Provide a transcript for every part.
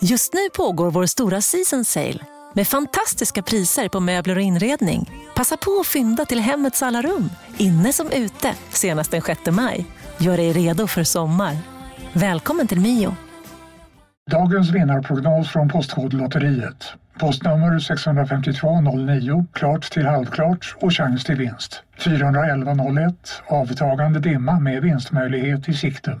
Just nu pågår vår stora season sale med fantastiska priser på möbler och inredning. Passa på att fynda till hemmets alla rum, inne som ute, senast den 6 maj. Gör dig redo för sommar. Välkommen till Mio. Dagens vinnarprognos från Postkodlotteriet. Postnummer 65209, klart till halvklart och chans till vinst. 41101, avtagande dimma med vinstmöjlighet i sikte.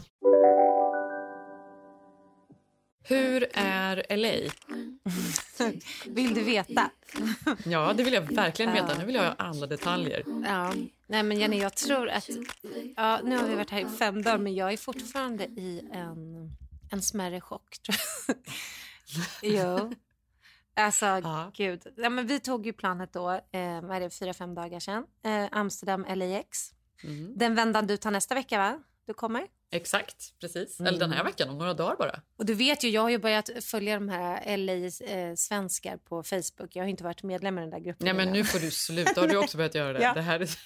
Hur är LA? Vill du veta? Ja, det vill jag verkligen veta. Nu vill jag ha alla detaljer. Ja. Nej, men Jenny, jag tror att... Ja, nu har vi varit här i fem dagar, men jag är fortfarande i en, en smärre chock. Tror jag. jo. Alltså, ja. gud. Ja, men vi tog ju planet då, eh, vad är det, fyra, fem dagar sedan. Eh, Amsterdam, LAX. Mm. Den vändan du tar nästa vecka, va? Du kommer? Exakt, precis. Mm. Eller den här veckan, om några dagar bara. Och du vet ju, jag har ju börjat följa de här LA-svenskar på Facebook. Jag har inte varit medlem i den där gruppen. Nej, men nu får du sluta. Har du också börjat göra det? ja. det här är...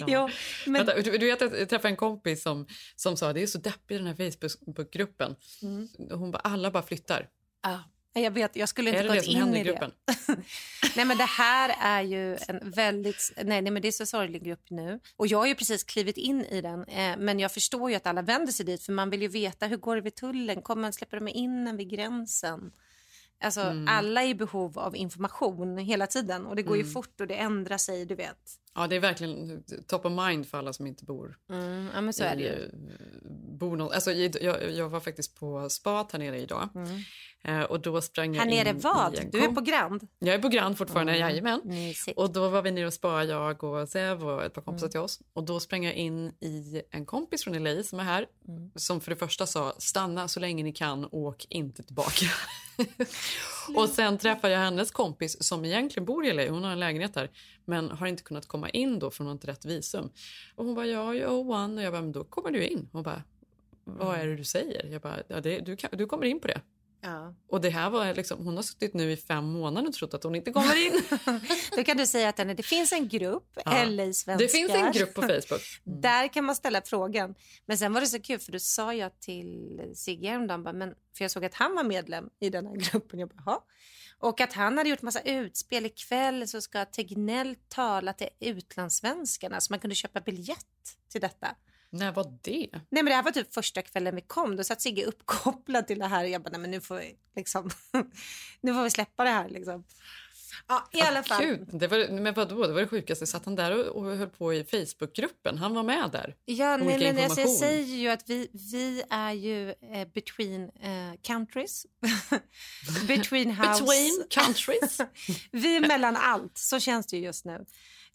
ja. jo, men... Vänta, du, du vet, jag träffade en kompis som, som sa det är så deppigt i den här Facebook-gruppen. Mm. Hon bara, alla bara flyttar. Ja. Jag vet, jag skulle inte är det gått det in i det. nej, men det här är ju en väldigt... Nej, nej, men det är så sorglig grupp nu. Och jag har ju precis klivit in i den. Eh, men jag förstår ju att alla vänder sig dit för man vill ju veta hur går det vid tullen? Kommer man släppa dem in en vid gränsen? Alltså, mm. Alla är i behov av information hela tiden och det går mm. ju fort och det ändrar sig, du vet. Ja, det är verkligen top of mind för alla som inte bor mm, ja, men så är det ju. Bor någon, alltså, jag, jag var faktiskt på spat här nere idag. Mm. Eh, och då sprang här nere vad? Du är på Grand? Jag är på Grand fortfarande, mm. jajamän. Mysigt. Och då var vi nere och spa, jag och Zev och ett par kompisar mm. till oss. Och då sprang jag in i en kompis från LA som är här. Mm. Som för det första sa, stanna så länge ni kan, åk inte tillbaka. och sen träffade jag hennes kompis som egentligen bor i LA, hon har en lägenhet där. Men har inte kunnat komma in då för hon har inte rätt visum. Och hon bara, ja, jag one. Och jag bara, men då kommer du in. Hon bara, vad är det du säger? Jag bara, ja, det, du, kan, du kommer in på det. Ja. Och det här var liksom, hon har suttit nu i fem månader och trott att hon inte kommer in. Då kan du säga att det finns en grupp, ja. LA-svenskar. Det finns en grupp på Facebook. Mm. Där kan man ställa frågan. Men sen var det så kul för då sa jag till Sigge häromdagen, men, för jag såg att han var medlem i den här gruppen. Jag bara, och att han hade gjort massa utspel. Ikväll så ska Tegnell tala till utlandssvenskarna så man kunde köpa biljett till detta. När var det? Nej men Det här var typ första kvällen vi kom. Då satt Sigge uppkopplad till det här. Jag bara, nej men nu får vi, liksom, nu får vi släppa det här. Liksom. Ja, i alla fall. Gud, det var, men vadå, det var det sjukaste. Satt han där och, och höll på i Facebookgruppen? Han var med där? Ja, nej, men alltså, jag säger ju att vi, vi är ju eh, between eh, countries. between house. Between countries? vi är mellan allt, så känns det ju just nu.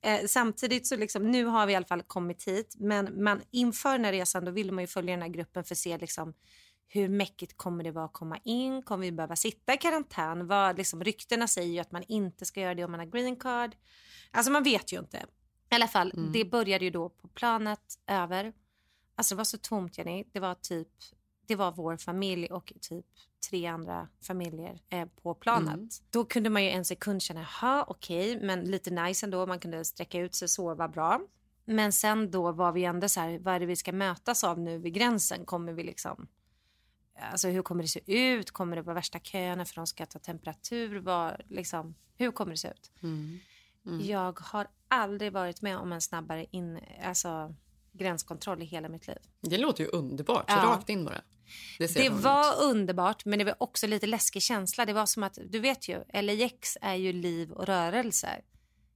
Eh, samtidigt så liksom, nu har vi i alla fall kommit hit, men man, inför den här resan då ville man ju följa den här gruppen för att se liksom, hur mäckigt kommer det vara att komma in? Kommer vi behöva sitta i karantän? Vad, liksom, ryktena säger ju att man inte ska göra det om man har green card. Alltså man vet ju inte. I alla fall, mm. det började ju då på planet över. Alltså det var så tomt Jenny. Det var typ, det var vår familj och typ tre andra familjer eh, på planet. Mm. Då kunde man ju en sekund känna, ja okej, okay, men lite nice ändå. Man kunde sträcka ut sig, sova bra. Men sen då var vi ändå så här, vad är det vi ska mötas av nu vid gränsen? Kommer vi liksom Alltså hur kommer det se ut? Kommer det vara värsta köerna för de ska ta temperatur? Var, liksom, hur kommer det se ut? Mm. Mm. Jag har aldrig varit med om en snabbare in, alltså, gränskontroll i hela mitt liv. Det låter ju underbart. Ja. Rakt in bara. Det, det var ut. underbart, men det var också lite läskig känsla. Det var som att, du vet ju, LAX är ju liv och rörelse.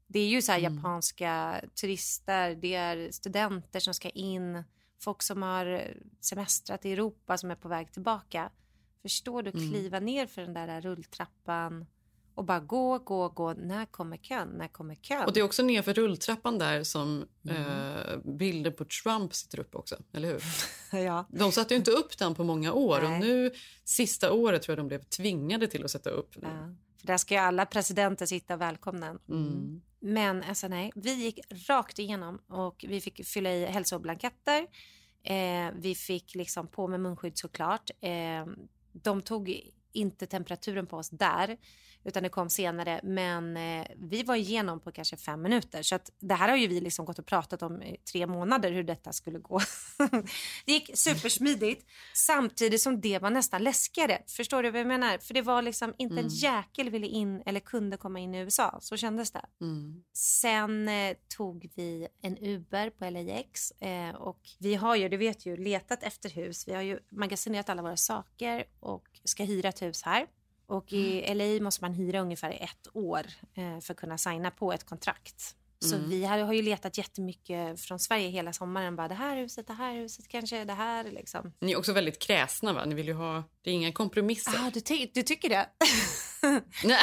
Det är ju så mm. japanska turister, det är studenter som ska in folk som har semestrat i Europa som är på väg tillbaka. Förstår du? Mm. Kliva mm. ner för den där rulltrappan och bara gå, gå, gå. När kommer kön? När kommer kön? Och det är också nerför rulltrappan där som mm. eh, bilder på Trump sitter upp också, eller hur? ja. De satte ju inte upp den på många år Nej. och nu sista året tror jag de blev tvingade till att sätta upp. Ja. För där ska ju alla presidenter sitta välkomna. Mm. Men alltså nej, vi gick rakt igenom och vi fick fylla i hälsoblanketter. Eh, vi fick liksom på med munskydd såklart. Eh, de tog inte temperaturen på oss där utan det kom senare. Men eh, vi var igenom på kanske fem minuter. Så att det här har ju vi liksom gått och pratat om i tre månader hur detta skulle gå. det gick supersmidigt samtidigt som det var nästan läskigare. Förstår du vad jag menar? För det var liksom inte mm. en jäkel ville in eller kunde komma in i USA. Så kändes det. Mm. Sen eh, tog vi en Uber på LAX eh, och vi har ju, du vet ju, letat efter hus. Vi har ju magasinerat alla våra saker och ska hyra ett hus här. Och i mm. LA måste man hyra ungefär ett år eh, för att kunna signa på ett kontrakt. Så mm. vi har, har ju letat jättemycket från Sverige hela sommaren. Bara det här huset, det här huset, kanske det här. Liksom. Ni är också väldigt kräsna, va? Ni vill ju ha... Det är inga kompromisser. Ah, du, ty du tycker det? Nej.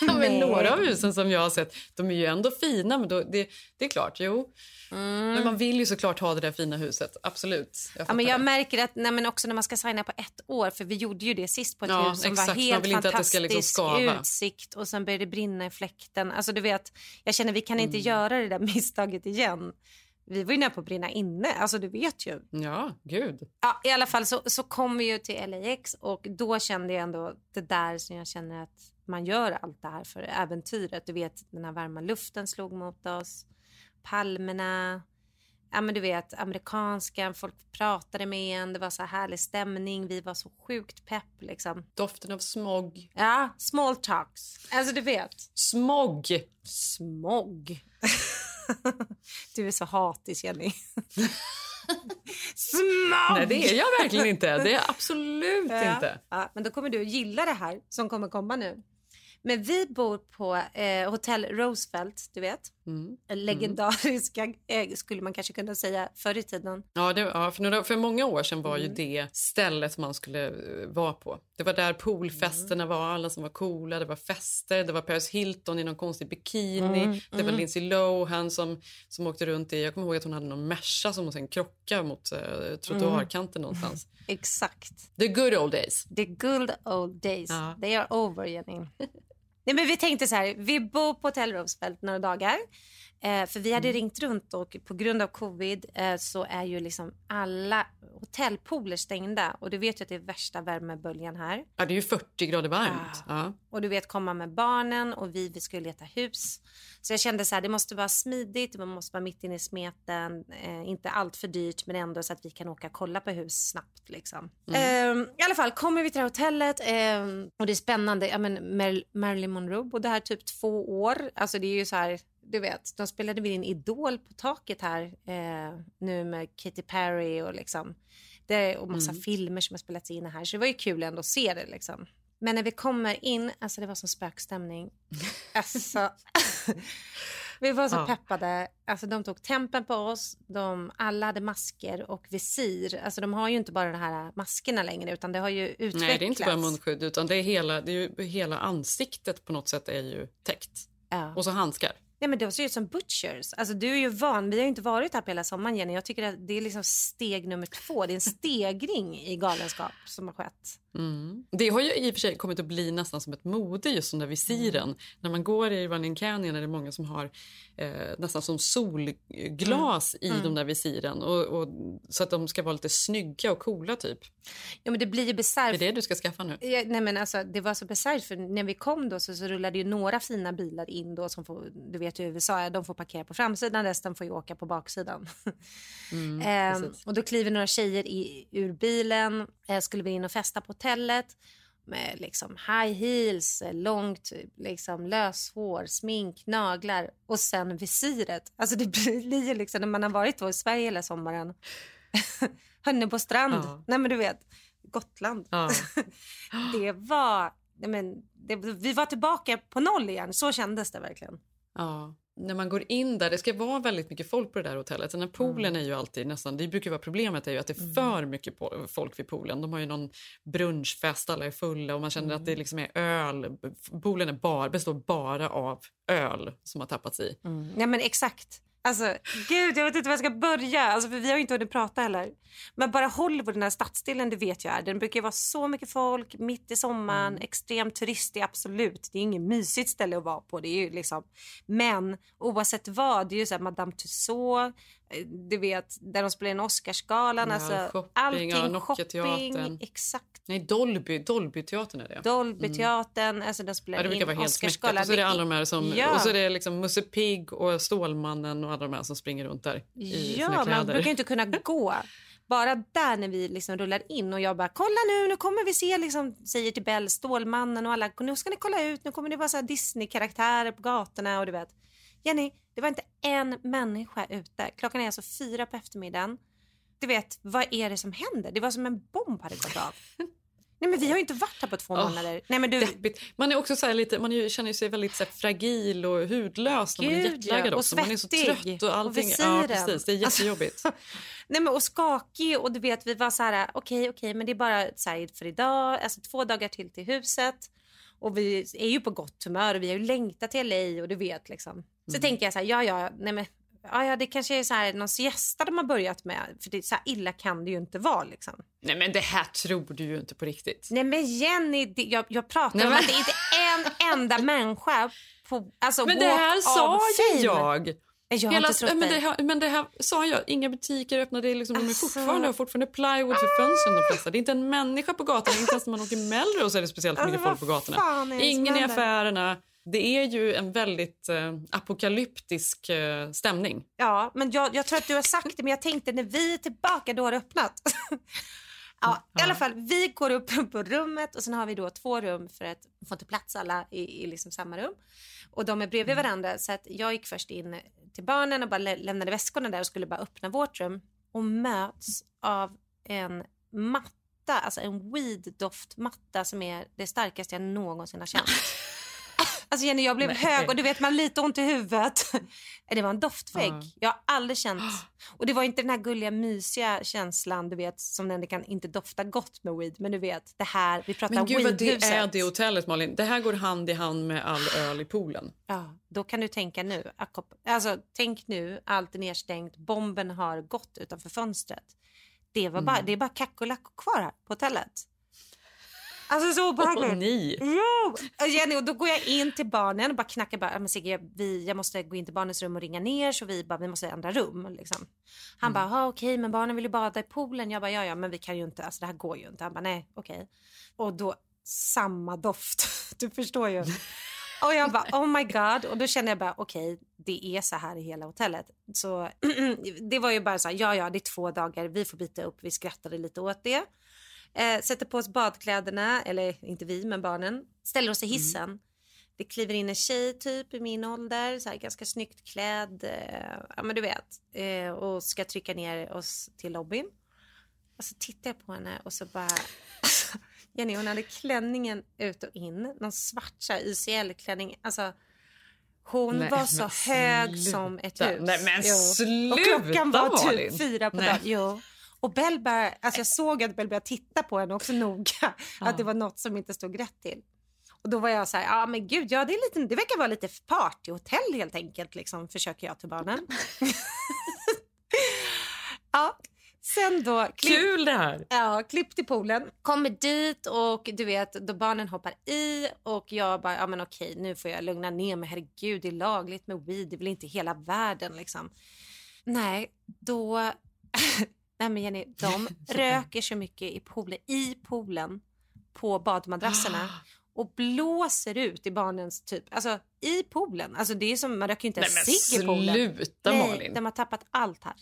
men några av husen som jag har sett, de är ju ändå fina. Men då, det, det är klart, jo. Mm. Men man vill ju såklart ha det där fina huset. Absolut. Jag, ja, men jag märker att nej, men också när man ska signa på ett år, för vi gjorde ju det sist på ett ja, hus som exakt. var helt fantastisk liksom utsikt och sen började det brinna i fläkten. Alltså du vet, jag känner vi kan inte mm. göra det där misstaget igen. Vi var ju nära på att brinna inne, alltså du vet ju. Ja, gud. Ja, I alla fall så, så kom vi ju till LAX och då kände jag ändå det där som jag känner att man gör allt det här för äventyret. Du vet den här varma luften slog mot oss palmerna. Ja, men du vet, amerikanska, folk pratade med en, det var så härlig stämning, vi var så sjukt pepp liksom. Doften av smog. Ja, small talks. Alltså du vet. Smog. Smog. du är så hatisk, Jenny. Smog! Nej, det är jag verkligen inte. Det är absolut ja, inte. Ja, men då kommer du att gilla det här som kommer komma nu. Men vi bor på eh, Hotell Roosevelt, du vet. Mm. Legendariska, mm. skulle man kanske kunna säga, förr i tiden. Ja, det, ja för, några, för många år sedan var mm. ju det stället man skulle uh, vara på. Det var där poolfesterna mm. var, alla som var coola, det var fester, det var Paris Hilton i någon konstig bikini, mm, det var mm. Lindsay Lohan som, som åkte runt i, jag kommer ihåg att hon hade någon Merca som hon sen krockade mot uh, trottoarkanten någonstans. Exakt. The good old days. The good old days. Ja. They are over, Jenny. Nej, men vi tänkte så här, vi bor på Hotell Roosevelt några dagar. Eh, för vi hade mm. ringt runt och på grund av covid eh, så är ju liksom alla hotellpooler stängda och du vet ju att det är värsta värmeböljan här. Ja, det är ju 40 grader varmt. Ja. ja. Och du vet komma med barnen och vi, vi skulle leta hus. Så jag kände så här, det måste vara smidigt, man måste vara mitt inne i smeten, eh, inte allt för dyrt men ändå så att vi kan åka och kolla på hus snabbt liksom. Mm. Eh, I alla fall kommer vi till det här hotellet eh, och det är spännande. Ja, men Mar Marilyn Monroe bodde här typ två år. Alltså det är ju så här du vet, de spelade väl in Idol på taket här eh, nu med Katy Perry och liksom det och massa mm. filmer som har spelats in här så det var ju kul ändå att se det liksom. Men när vi kommer in, alltså det var som spökstämning. Alltså, vi var så ja. peppade. Alltså de tog tempen på oss. De, alla hade masker och visir. Alltså de har ju inte bara de här maskerna längre utan det har ju utvecklats. Nej, det är inte bara munskydd utan det är hela, det är ju, hela ansiktet på något sätt är ju täckt. Ja. Och så handskar. Nej, men de ser ut som butchers. Alltså, du är ju van. Vi har inte varit här på hela sommaren, Jenny. Jag tycker att det är liksom steg nummer två. Det är en stegring i galenskap som har skett. Mm. Det har ju i och för sig kommit att bli nästan som ett mode, just de där visiren. Mm. När man går i Running Canyon är det många som har eh, nästan som solglas mm. i de där visiren. Och, och, så att de ska vara lite snygga och coola typ. Ja, men det blir ju bisarrt. Det är det du ska skaffa nu? Ja, nej, men alltså, det var så bisarrt för när vi kom då så, så rullade ju några fina bilar in då som får, du vet ju i USA, de får parkera på framsidan, resten får ju åka på baksidan. Mm, eh, och då kliver några tjejer i, ur bilen, eh, skulle vi in och festa på hotellet med liksom high heels, långt liksom löshår, smink, naglar och sen visiret. Alltså det blir liksom när man har varit i Sverige hela sommaren. Hönne på strand. Ja. Nej men du vet, Gotland. Ja. det var, men, det, vi var tillbaka på noll igen. Så kändes det verkligen. Ja när man går in där, det ska vara väldigt mycket folk på det där hotellet. Den här poolen mm. är ju alltid nästan, det brukar vara problemet är ju att det är mm. för mycket folk vid poolen. De har ju någon brunchfest, alla är fulla och man känner mm. att det mm. liksom är öl. Poolen är bara, består bara av öl som har tappats i. Mm. Ja men exakt. Alltså, gud, jag vet inte var jag ska börja. Alltså, för vi har inte hunnit prata heller. Men bara Hollywood, den här stadsdelen, det vet jag är. Den brukar vara så mycket folk mitt i sommaren. Mm. Extremt turistig, absolut. Det är inget mysigt ställe att vara på. Det är ju liksom. Men oavsett vad, det är ju så här Madame Tussauds, du vet, där de spelar in Oscarsgalan. Ja, alltså, shopping, allting, ja, shopping. Exakt. Nej, Dolby, Dolby-teatern är det. Dolbyteatern, alltså de spelar Ja, det brukar in vara helt smäckat. Oscarsgalan. Och så är det alla de här som, Ja. och så är det liksom Musse Pigg och Stålmannen och alla de här som springer runt där i sina Ja, man kläder. brukar ju inte kunna gå. Bara där när vi liksom rullar in och jag bara kolla nu, nu kommer vi se liksom, säger till Bell, Stålmannen och alla, nu ska ni kolla ut, nu kommer det vara så Disney-karaktärer på gatorna och du vet. Jenny, det var inte en människa ute. Klockan är alltså fyra på eftermiddagen. Du vet, vad är det som händer? Det var som en bomb hade gått av. Nej men vi har ju inte varit här på två Åh, månader. Nej men du, Deppigt. Man är också så lite, man känner sig väldigt så fragil och hudlös när man är Gud, jetlaggad ja, och också. Man är så trött och Och allting. visiren. ja, precis. Det är jättejobbigt. Nej men och skakig och du vet vi var så här okej okej men det är bara så här för idag, alltså två dagar till till huset. Och vi är ju på gott humör och vi har ju längtat till LA och du vet liksom. Så Mm. tänker jag så här ja ja nej men ja ja det kanske är så här någon siesta de har börjat med för det så här illa kan det ju inte vara liksom. Nej men det här tror du ju inte på riktigt. Nej men Jenny det, jag, jag pratar Nej, om men- att det inte är en enda människa på alltså Men det här sa ju jag. Jag Hela, inte men, det här, men det här sa jag. Inga butiker öppnade. Liksom, De är Alltså. fortfarande, har fortfarande plywood för fönstren de flesta. Det är inte en människa på gatan. Inte ens när man åker Melrose är det speciellt mycket Alltså, folk på gatorna. är Ingen i affärerna. Det är ju en väldigt eh, apokalyptisk eh, stämning. Ja, men jag, jag tror att du har sagt det, men jag tänkte när vi är tillbaka då har det öppnat. ja, i alla fall, vi går upp på rummet och sen har vi då två rum för att få inte plats alla i, i liksom samma rum. Och de är bredvid varandra så att jag gick först in till barnen och bara lä- lämnade väskorna där och skulle bara öppna vårt rum och möts av en matta, alltså en weed-doftmatta som är det starkaste jag någonsin har känt. Alltså Jenny, jag blev Nej. hög och du vet man lite ont i huvudet. Det var en doftvägg. Ja. Jag har aldrig känt. Och det var inte den här gulliga mysiga känslan du vet som ändå kan inte dofta gott med weed. Men du vet det här, vi pratar Men gud vad det weedhuset. är det hotellet Malin. Det här går hand i hand med all öl i poolen. Ja, då kan du tänka nu. Alltså tänk nu, allt är nedstängt, bomben har gått utanför fönstret. Det, var bara, det är bara kackerlackor kvar här på hotellet. Alltså så obehagligt. Åh nej! Jo! Och Jenny, och då går jag in till barnen och bara knackar. Bara, men Sigge, jag, vi, jag måste gå in till barnens rum och ringa ner så vi, bara, vi måste ändra rum. Liksom. Han bara, "Ja, okej, men barnen vill ju bada i poolen. Jag bara, ja, ja, men vi kan ju inte, alltså det här går ju inte. Han bara, nej, okej. Och då samma doft. Du förstår ju. Och jag bara, oh my god. Och då kände jag bara, okej, det är så här i hela hotellet. Så det var ju bara så här, ja, ja, det är två dagar. Vi får byta upp. Vi skrattade lite åt det. Eh, sätter på oss badkläderna, eller inte vi, men barnen. Ställer oss i hissen. Det kliver in en tjej typ i min ålder, så här, ganska snyggt klädd. Eh, ja, men du vet. Eh, och ska trycka ner oss till lobbyn. Och så tittar jag på henne och så bara... Jenny, hon hade klänningen ut och in. Någon svart YCL-klänning. Alltså, hon Nej, var så hög sluta. som ett hus. Nej, men Jo. sluta, Och klockan var Malin. typ fyra på dagen. Jo. Och Bell bara, alltså jag såg att Bell började titta på henne också noga. Att det var något som inte stod rätt till. Och då var jag så här, ja men gud, ja det, är lite, det verkar vara lite partyhotell helt enkelt, liksom, försöker jag till barnen. ja, sen då... klipp- Kul det här! Ja, klipp till poolen. Kommer dit och du vet, då barnen hoppar i och jag bara, ja men okej, nu får jag lugna ner mig. Herregud, det är lagligt med weed, det är väl inte hela världen liksom. Nej, då... Nej men Jenny, de röker så mycket i poolen, i poolen på badmadrasserna och blåser ut i barnens typ, alltså i poolen. Alltså det är som, man röker ju inte Nej en men cigg i poolen. sluta Nej, Malin. de har tappat allt här.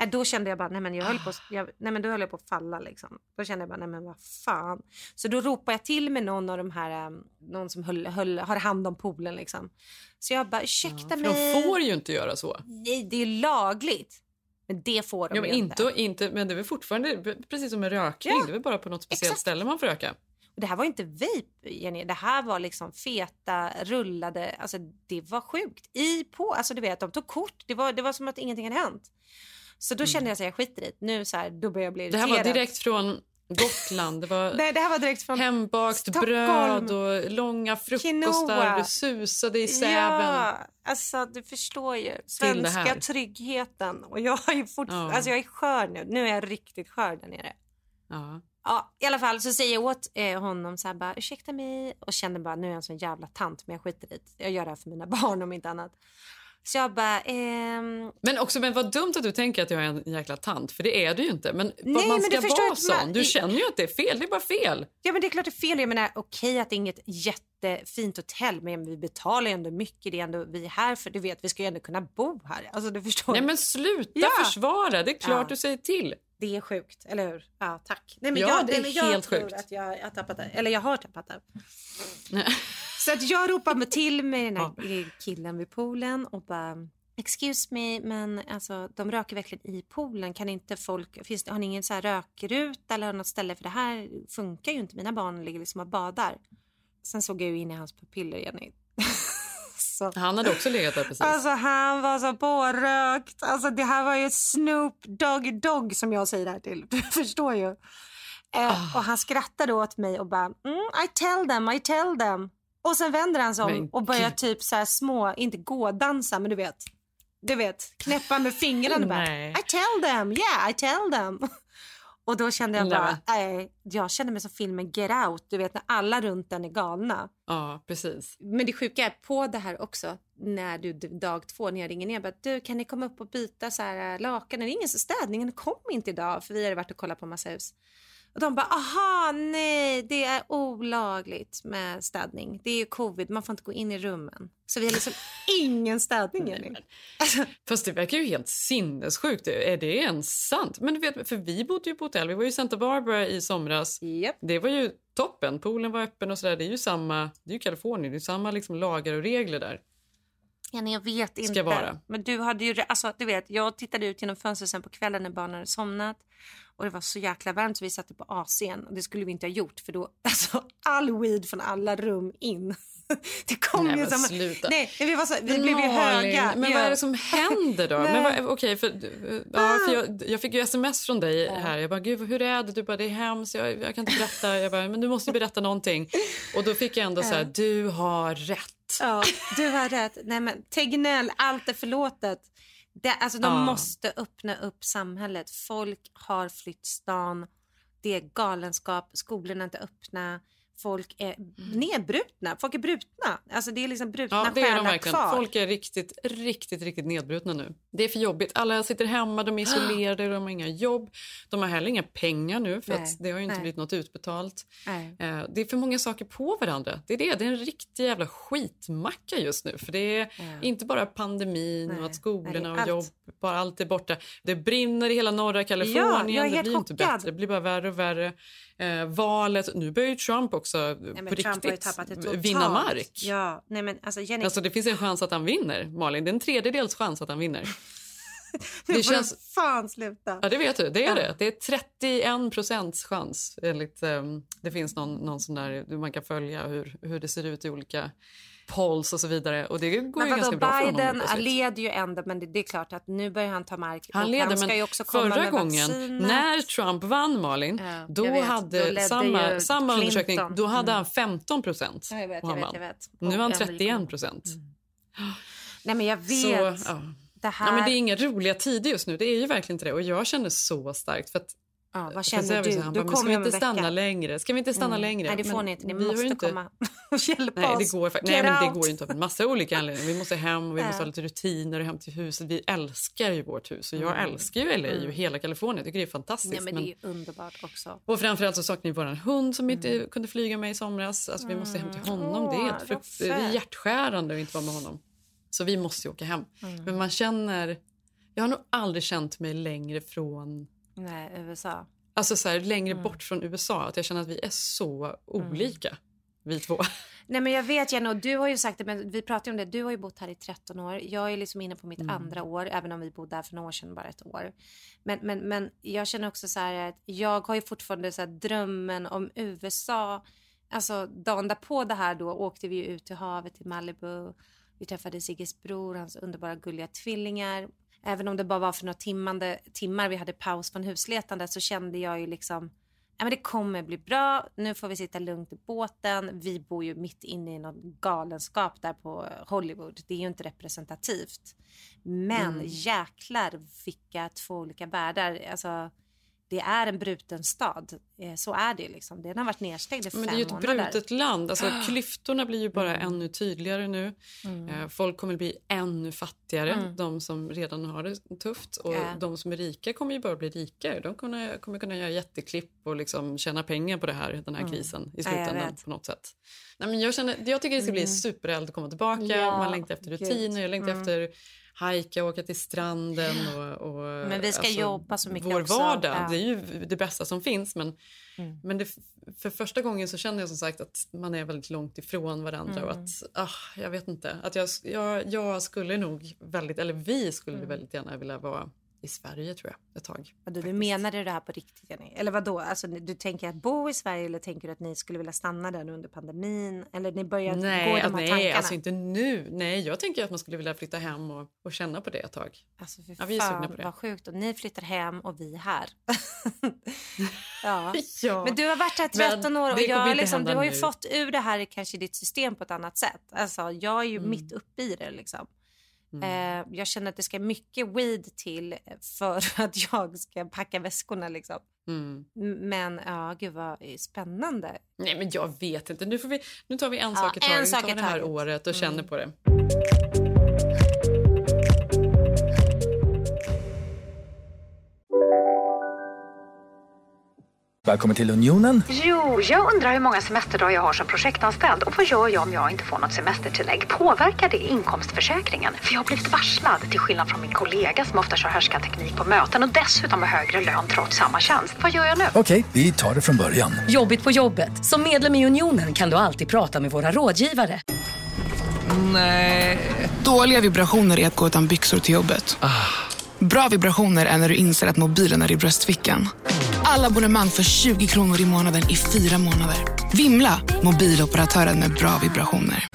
Äh, då kände jag bara, nej men jag höll på, jag, nej men då höll jag på att falla liksom. Då kände jag bara, nej men vad fan. Så då ropade jag till med någon av de här, um, någon som höll, höll, har hand om poolen liksom. Så jag bara, ursäkta För mig. de får ju inte göra så. Nej, det är lagligt. Men det får de Ja, men, ju inte, inte, men det är väl fortfarande precis som med rökning. Ja, Det är väl bara på något speciellt exakt. ställe man får röka. Och det här var inte vape, Jenny. Det här var liksom feta, rullade. Alltså det var sjukt. I på, alltså du vet, de tog kort. Det var, det var som att ingenting hade hänt. Så då kände jag så här, jag skiter i det. Nu så här, då börjar jag bli Mm. Det irriterad. här var direkt från Gotland. Det var Nej, det här var direkt från hembakt Stockholm. bröd och långa frukostar. Quinoa. Det susade i säven. Ja, alltså du förstår ju. Svenska tryggheten. Och jag är fortfarande, Ja. alltså jag är skör nu. Nu är jag riktigt skör där nere. Ja. Ja, i alla fall så säger jag åt eh, honom så här bara ursäkta mig och känner bara nu är jag en sån jävla tant men jag skiter i det. Jag gör det här för mina barn om inte annat. Så jag bara... Ehm... Men också, men vad dumt att du tänker att jag är en jäkla tant, för det är du ju inte. Men Nej, man ska men vara sån. Du känner ju att det är fel, det är bara fel. Ja men det är klart det är fel. Jag menar okej okay, att det är inget jättefint hotell men vi betalar ju ändå mycket. Det är ändå vi är här för du vet vi ska ju ändå kunna bo här. Alltså du förstår. Nej men sluta ja. försvara, det är klart ja. du säger till. Det är sjukt, eller hur? Ja, tack. Nej, men ja, jag, det är jag helt tror sjukt. Att jag, jag, tappat det. Eller jag har tappat det. Så att jag ropar mig till med den här killen vid poolen och bara Excuse me, men alltså, de röker verkligen i poolen. Kan inte folk, finns har ni ingen så här rökruta eller något ställe? För det här funkar ju inte. Mina barn ligger liksom och badar. Sen såg jag ju in i hans pupiller, Jenny. så. Han hade också legat där precis. Alltså han var så pårökt. Alltså det här var ju Snoop Doggy Dogg som jag säger det här till. Du förstår ju. Eh, oh. Och han skrattade åt mig och bara mm, I tell them, I tell them. Och sen vänder han sig om och börjar typ så här små, inte gå dansa men du vet. Du vet, knäppa med fingrarna och bara I tell them, yeah I tell them. Och då kände jag bara, nej, jag kände mig som filmen Get Out, du vet när alla runt den är galna. Ja, precis. Men det sjuka är på det här också, när du dag två när jag ringer ner, bara, du kan ni komma upp och byta så här äh, lakan? Det är ingen städningen kom inte idag för vi hade varit och kollat på massa hus. Och de bara, aha, nej, det är olagligt med städning. Det är ju covid, man får inte gå in i rummen. Så vi har liksom ingen städning, Jenny. Alltså. Fast det verkar ju helt sinnessjukt. Är det ens sant? Men du vet, för vi bodde ju på hotell. Vi var ju i Santa Barbara i somras. Yep. Det var ju toppen. Poolen var öppen och sådär. Det är ju samma, det är ju Kalifornien, det är samma liksom lagar och regler där. Ja, jag vet inte. Vara. Men du hade ju, alltså, du vet, jag tittade ut genom fönstret sen på kvällen när barnen hade somnat och det var så jäkla varmt så vi satte på AC'n och det skulle vi inte ha gjort för då, alltså all weed från alla rum in. Det kom nej, ju som... Sluta. Nej, vi, var så, vi blev ju höga. Men ja. vad är det som händer då? men vad, okay, för, ja, för jag, jag fick ju sms från dig här. Jag bara, gud hur är det? Du bara, det är hemskt. Jag, jag kan inte berätta. Jag bara, men du måste berätta någonting. Och då fick jag ändå så här, du har rätt. Ja, du har rätt. Nej men Tegnell, allt är förlåtet. Det, alltså, de ja. måste öppna upp samhället. Folk har flytt stan. Det är galenskap. Skolorna är inte öppna folk är nedbrutna. Folk är brutna. Alltså det är liksom brutna ja, det är de verkligen. Kvar. Folk är riktigt, riktigt, riktigt nedbrutna nu. Det är för jobbigt. Alla sitter hemma, de är isolerade, de har inga jobb. De har heller inga pengar nu för att det har inte nej. blivit något utbetalt. Nej. Eh, det är för många saker på varandra. Det är det. Det är en riktig jävla skitmacka just nu. För det är ja. inte bara pandemin nej. och att skolorna och allt. jobb, bara allt är borta. Det brinner i hela norra Kalifornien. Ja, det blir chockad. inte bättre. Det blir bara värre och värre. Eh, valet, nu börjar ju Trump också nej, på Trump riktigt vinna mark. Ja, nej men alltså, Jenny... alltså det finns en chans att han vinner, Malin. Det är en tredjedels chans att han vinner. det känns... fan sluta. Ja, det vet du. Det är ja. det. Det är 31 procents chans. Enligt, um, det finns någon, någon sån där, man kan följa hur, hur det ser ut i olika polls och så vidare. Och det går men ju ganska bra Biden för honom. Biden leder ju ändå, men det, det, är klart att nu börjar han ta mark. Han leder, han men förra gången vacciner. när Trump vann, Malin, ja, då vet, hade då samma, samma undersökning, då hade mm. han 15 procent. Ja, jag vet, jag vet, jag vet. Nu har han 31 procent. Mm. Nej, men jag vet. Så, ja. Det, här... ja, men det är inga roliga tider just nu. Det är ju verkligen inte det. Och jag känner så starkt. För att Ja, vad känner du? Han du bara, ska vi inte stanna längre? Ska vi inte stanna mm. längre? Nej, det får ni inte. Ni måste inte... komma och hjälpa nej, oss. Det går, nej, men det går inte av en massa olika anledningar. Vi måste hem och vi måste ha lite rutiner och hem till huset. Vi älskar ju vårt hus och jag mm. älskar ju LA mm. hela Kalifornien. Jag tycker det är fantastiskt. Ja, men, men... det är underbart också. Och framförallt så saknar vi vår hund som inte mm. kunde flyga med i somras. Alltså, vi måste hem till mm. honom. Det är helt frukt... det är hjärtskärande att inte vara med honom. Så vi måste åka hem. Men man känner... Jag har nog aldrig känt mig längre från Nej, USA. Alltså så här, längre mm. bort från USA. Att jag känner att vi är så olika, mm. vi två. Nej men jag vet Jenny, och du har ju sagt det, men vi pratade om det. Du har ju bott här i 13 år. Jag är liksom inne på mitt mm. andra år, även om vi bodde här för några år sedan, bara ett år. Men, men, men jag känner också så här att jag har ju fortfarande så drömmen om USA. Alltså dagen därpå det här då åkte vi ut till havet till Malibu. Vi träffade Sigges bror, hans underbara gulliga tvillingar även om det bara var för några timmande, timmar vi hade paus från husletande så kände jag ju liksom ja, men det kommer bli bra. Nu får vi sitta lugnt i båten. Vi bor ju mitt inne i någon galenskap där på Hollywood. Det är ju inte representativt. Men mm. jäklar vilka två olika världar. Alltså, det är en bruten stad. Eh, så är det. Liksom. Den har varit nedstängd i fem Men det är ju ett månader. brutet land. Alltså, klyftorna blir ju bara Mm. ännu tydligare nu. Eh, Folk kommer bli ännu fattigare, Mm. de som redan har det tufft. Och Ja. de som är rika kommer ju bara bli rikare. De kommer, kommer kunna göra jätteklipp och liksom tjäna pengar på det här, den här krisen i Mm. Ja, jag slutändan vet. på något sätt. Nej, men jag, känner, jag tycker det ska bli supereld att komma tillbaka. Ja, Man längtar efter rutiner, jag längtar efter hajka, åka till stranden. Och, och, alltså, Men vi ska jobba så mycket Vår också. vardag, Ja. det är ju det bästa som finns. Men, Mm. men det, för första gången så känner jag som sagt att man är väldigt långt ifrån varandra. Och Mm. att, ah, jag vet inte, att jag, jag, jag skulle nog väldigt, eller vi skulle Mm. väldigt gärna vilja vara i Sverige tror jag, ett tag. Du du det här på riktigt Jenny? Eller vad då? Alltså, du tänker att bo i Sverige eller tänker du att ni skulle vilja stanna där nu under pandemin? Eller ni börjar gå Nej, de här att, tankarna? nej alltså inte nu. Nej, jag tänker att man skulle vilja flytta hem och, och känna på det ett tag. Alltså för Ja, vi är fan på det. vad sjukt. Och ni flyttar hem och vi här. ja. Ja. Men du har varit här Men 13 år och jag, liksom, du har ju nu. fått ur det här kanske ditt system på ett annat sätt. Alltså, jag är ju Mm. mitt uppe i det. Liksom. Eh, jag känner att det ska mycket weed till för att jag ska packa väskorna. Liksom. Mm. Men ja, gud vad spännande. Nej, men jag vet inte. Nu, får vi, nu tar vi en sak i taget. I det här. Mm. året och känner på det. Välkommen till Unionen. Jo, jag undrar hur många semesterdagar jag har som projektanställd och vad gör jag om jag inte får något semestertillägg? Påverkar det inkomstförsäkringen? För jag har blivit varslad, till skillnad från min kollega som ofta kör härskarteknik på möten och dessutom har högre lön trots samma tjänst. Vad gör jag nu? Okej, vi tar det från början. Jobbigt på jobbet. Som medlem i Unionen kan du alltid prata med våra rådgivare. Nej. Dåliga vibrationer är att gå utan byxor till jobbet. Bra vibrationer är när du inser att mobilen är i bröstfickan. Alla abonnemang för 20 kronor i månaden i fyra månader. Vimla! Mobiloperatören med bra vibrationer.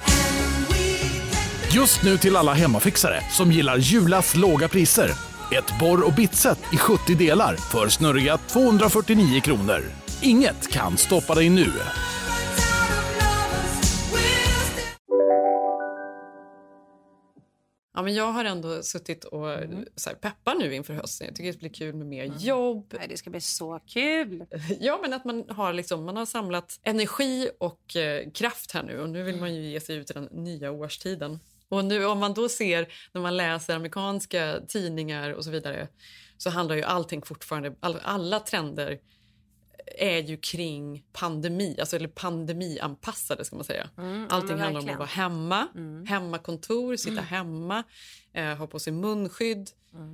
Just nu till alla hemmafixare som gillar Julas låga priser. Ett borr och bitset i 70 delar för snurriga 249 kronor. Inget kan stoppa dig nu. Ja, men jag har ändå suttit och Mm. så här, peppar nu inför hösten. Jag tycker det blir kul med mer jobb. Nej, det ska bli så kul. Ja, men att man har, liksom, man har samlat energi och eh, kraft här nu och nu vill man ju ge sig ut i den nya årstiden. Och nu om man då ser när man läser amerikanska tidningar och så vidare så handlar ju allting fortfarande, all, alla trender är ju kring pandemi, alltså eller pandemianpassade ska man säga. Mm, Allting handlar om att vara hemma, hemmakontor, sitta hemma, eh, ha på sig munskydd.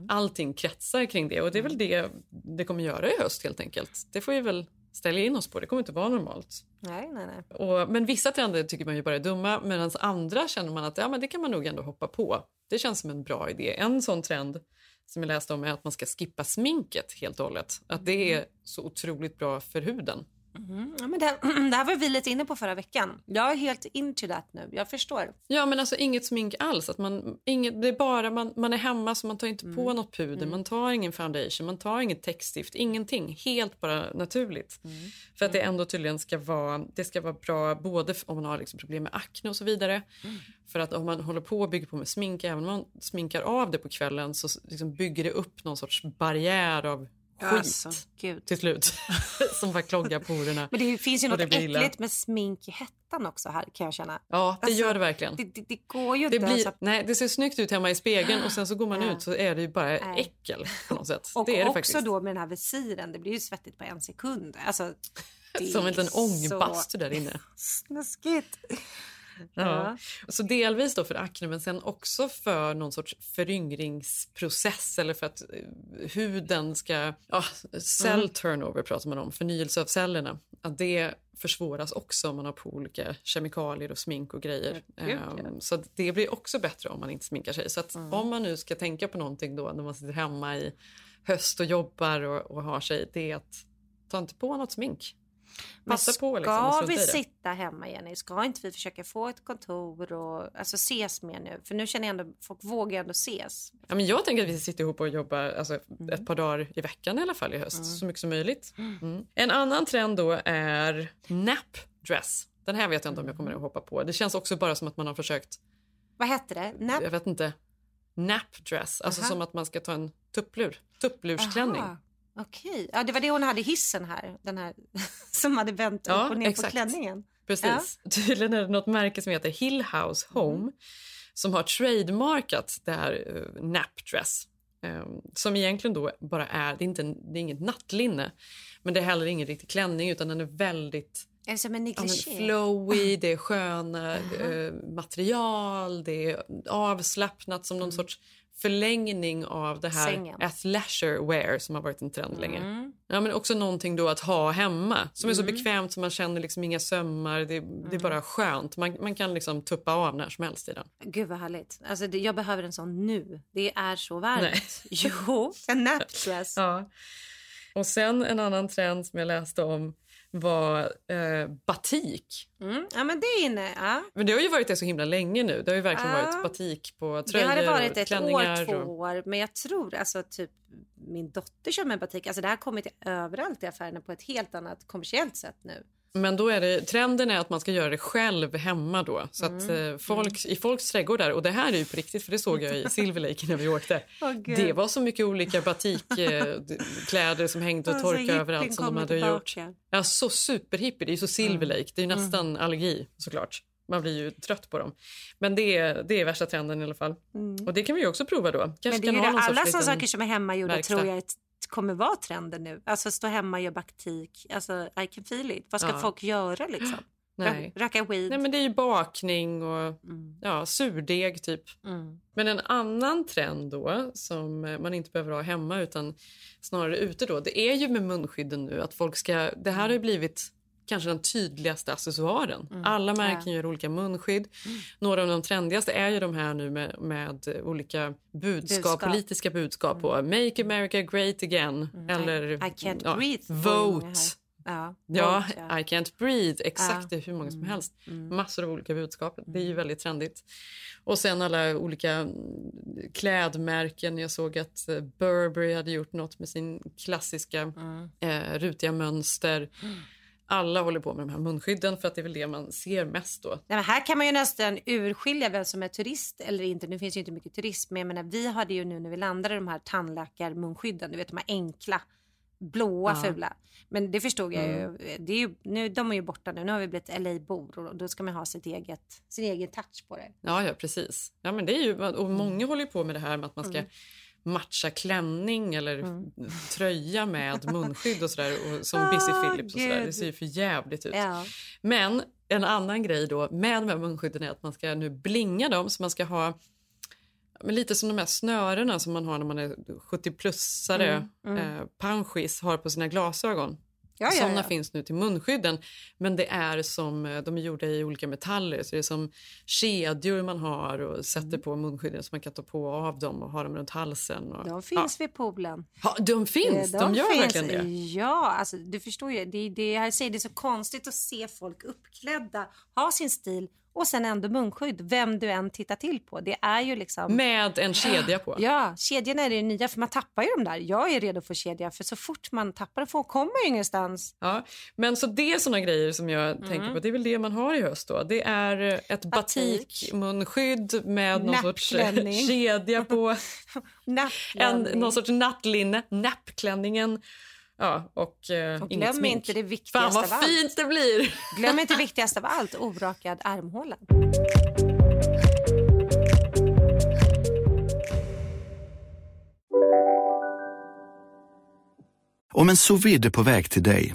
Allting kretsar kring det och det är väl det det kommer göra i höst helt enkelt. Det får vi väl ställa in oss på, det kommer inte vara normalt. Nej, nej, nej. Och, men vissa trender tycker man ju bara är dumma medan andra känner man att ja, men det kan man nog ändå hoppa på. Det känns som en bra idé. En sån trend som jag läste om är att man ska skippa sminket helt och hållet. Att det är så otroligt bra för huden. Mm, ja, men det, det här var vi lite inne på förra veckan. Jag är helt into that nu. Jag förstår. Ja, men alltså inget smink alls. Att man, inget, det är bara man, man är hemma så man tar inte på något puder, man tar ingen foundation, man tar inget täckstift, ingenting. Helt bara naturligt. För att det ändå tydligen ska vara, det ska vara bra både om man har liksom problem med akne och så vidare. För att om man håller på och bygger på med smink, även om man sminkar av det på kvällen så liksom bygger det upp någon sorts barriär av skit Alltså, till slut. som bara kloggar porerna. Men det finns ju något äckligt med smink i hettan också här kan jag känna. Ja, det Alltså, gör det verkligen. Det, det, det går ju Det, blir, alltså. nej, det ser snyggt ut hemma i spegeln och sen så går man ut så är det ju bara Nej. äckel på något sätt. Och det är också faktiskt. då med den här visiren. Det blir ju svettigt på en sekund. Alltså, Som en liten ångbastu där inne. Snuskigt. Ja. Så delvis då för akne men sen också för någon sorts föryngringsprocess eller för att eh, huden ska... Ja, cell Mm. turnover pratar man om, förnyelse av cellerna. Att det försvåras också om man har på olika kemikalier och smink och grejer. Ehm, Så det blir också bättre om man inte sminkar sig. Så att Mm. om man nu ska tänka på någonting då när man sitter hemma i höst och jobbar och, och har sig, det är att ta inte på något smink. Passa ska på liksom strunta vi sitta hemma Jenny? Ska inte vi försöka få ett kontor och alltså, ses mer nu? För nu känner jag ändå, folk vågar ändå ses. Ja, men jag tänker att vi ska sitta ihop och jobba alltså, Mm. ett par dagar i veckan i alla fall i höst. Så mycket som möjligt. Mm. En annan trend då är nap dress. Den här vet jag inte om jag kommer att hoppa på. Det känns också bara som att man har försökt, Vad hette det? Nap? jag vet inte, nap dress. Alltså Aha. som att man ska ta en tupplur. Tupplursklänning. Aha. Okej, ja, det var det hon hade i hissen här, den här som hade vänt Ja, upp och ner exakt. på klänningen. Precis. Tydligen är det något märke som heter Hill House Home som har trademarkat det här uh, napdress. eh, som egentligen då bara är, det är, inte det är inget nattlinne men det är heller ingen riktig klänning utan den är väldigt Är det som en ja, flowy, det är sköna eh, material, det är avslappnat som någon sorts förlängning av det här Sängen. athleisure wear som har varit en trend länge. Mm. Ja, men också någonting då att ha hemma som är så Mm. bekvämt som man känner liksom inga sömmar. Det, det är bara skönt. Man, man kan liksom tuppa av när som helst i den. Gud vad härligt. Alltså, det, jag behöver en sån nu. Det är så varmt. Nej. Jo, en napdress. Ja. Och sen en annan trend som jag läste om var eh, batik. Mm. Ja, men det är inne. Ja. Men det har ju varit det så himla länge nu. Det har ju verkligen Ja. varit batik på Det tröjor har det varit och ett år, två och... år. Men jag tror alltså typ min dotter kör med batik. Alltså det har kommit överallt i affärerna på ett helt annat kommersiellt sätt nu. Men då är det, trenden är att man ska göra det själv hemma då. Så att Mm. eh, folk, i folks trädgårdar, och det här är ju på riktigt för det såg jag i Silver Lake när vi åkte. Gud. det var så mycket olika batikkläder som hängde och torkade hippien överallt som de hade gjort. Ja, så superhippie. Det är ju så Silver Mm. Lake. Det är ju nästan allergi såklart. Man blir ju trött på dem. Men det är, det är värsta trenden i alla fall. Mm. Och det kan vi också prova då. Kanske Men det är ju alla sådana liten saker som är hemmagjorda tror jag kommer vara trenden nu. Alltså stå hemma och göra baktik. Alltså I can feel it. Vad ska Ja. folk göra liksom? Nej. Rö- Röka weed? Nej, men det är ju bakning och ja, surdeg typ. Mm. Men en annan trend då som eh, man inte behöver ha hemma utan snarare ute då, det är ju med munskydden nu att folk ska, det här har ju blivit kanske den tydligaste accessoaren. Mm. Alla märken Ja. Mm. gör olika munskydd. Några av de trendigaste är ju de här nu med, med olika budskap, Budskap. politiska budskap på Make America Great Again eller Mm. I can't ja, breathe. Vote. Ja, Ja. I can't breathe. Exakt, Ja. det är hur många som Mm. helst. Mm. Massor av olika budskap. Det är ju väldigt trendigt. Och sen alla olika mm, klädmärken. Jag såg att eh, Burberry hade gjort något med sin klassiska Mm. eh, rutiga mönster. Alla håller på med de här munskydden för att det är väl det man ser mest då. Nej, men här kan man ju nästan urskilja vem som är turist eller inte. Nu finns ju inte mycket turism, men jag menar, vi hade ju nu när vi landade de här tandläkarmunskydden, du vet de här enkla, blåa, Ja. fula. Men det förstod jag Mm. ju. Det är ju nu, de är ju borta nu. Nu har vi blivit LA-bor och då ska man ha sitt eget, sin egen touch på det. Ja, ja precis. Ja, men det är ju, och många håller ju på med det här med att man ska Mm. Matcha klänning eller tröja med munskydd och sådär. Och, som Ah, Busy Phillips och sådär. Det ser ju för jävligt ut. Ja. Men en annan grej då med de här munskydden är att man ska nu blinga dem så man ska ha men lite som de här snörena som man har när man är 70-plussare. Mm, mm. Eh, Panschis har på sina glasögon. Ja, ja, Såna ja. finns nu till munskydden. Men det är som, eh, de är gjorda i olika metaller. Så det är som kedjor man har och sätter Mm. på munskydden så man kan ta på av dem och ha dem runt halsen. Och, De finns vid poolen. ja. ja, de finns! Eh, De, gör finns. verkligen det. Ja, alltså, du förstår ju. Det, det, jag säger, det är så konstigt att se folk uppklädda, ha sin stil och sen ändå munskydd. Vem du än tittar till på. Det är ju liksom... Med en kedja på. Ja, kedjorna är det nya, för man tappar ju dem där. Jag är redo för kedja, för så fort man tappar dem kommer ju ingenstans. Ja, men så det är såna grejer som jag Mm. tänker på. Det är väl det man har i höst då. Det är eh, ett batikmunskydd med någon sorts eh, kedja på. en, någon sorts nattlinne, nappklänningen. Ja, och, eh, Och glöm smink. inte det Fan viktigaste vad av allt. fint det blir! Glöm inte det viktigaste av allt, orakad armhåla. Om en sous på väg till dig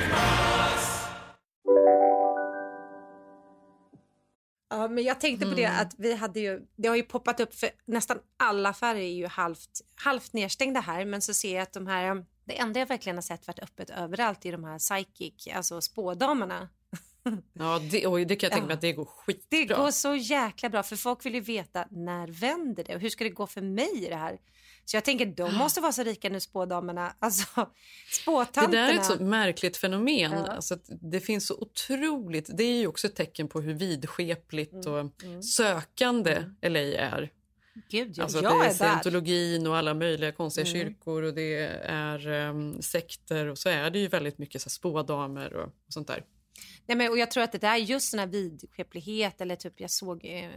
Ja, men jag tänkte på det Mm. att vi hade ju, det har ju poppat upp för nästan alla affärer är ju halvt, halvt nedstängda här men så ser jag att de här, det enda jag verkligen har sett varit öppet överallt är de här psychic, alltså spådamerna. Ja, det, och det kan jag tänka mig Ja. att det går skitbra. Det går så jäkla bra för folk vill ju veta när vänder det och hur ska det gå för mig i det här? Så jag tänker de måste vara så rika nu spådamerna, alltså Det spåtanterna. där är ett så märkligt fenomen. Ja. Alltså det finns så otroligt... Det är ju också ett tecken på hur vidskepligt och sökande LA är. Gud, ja, Alltså jag det är är scientologin och alla möjliga konstiga Mm. kyrkor och det är um, sekter och så är det ju väldigt mycket så här, spådamer och, och sånt där. Nej, men, och jag tror att det där just sån här vidskeplighet eller typ jag såg eh,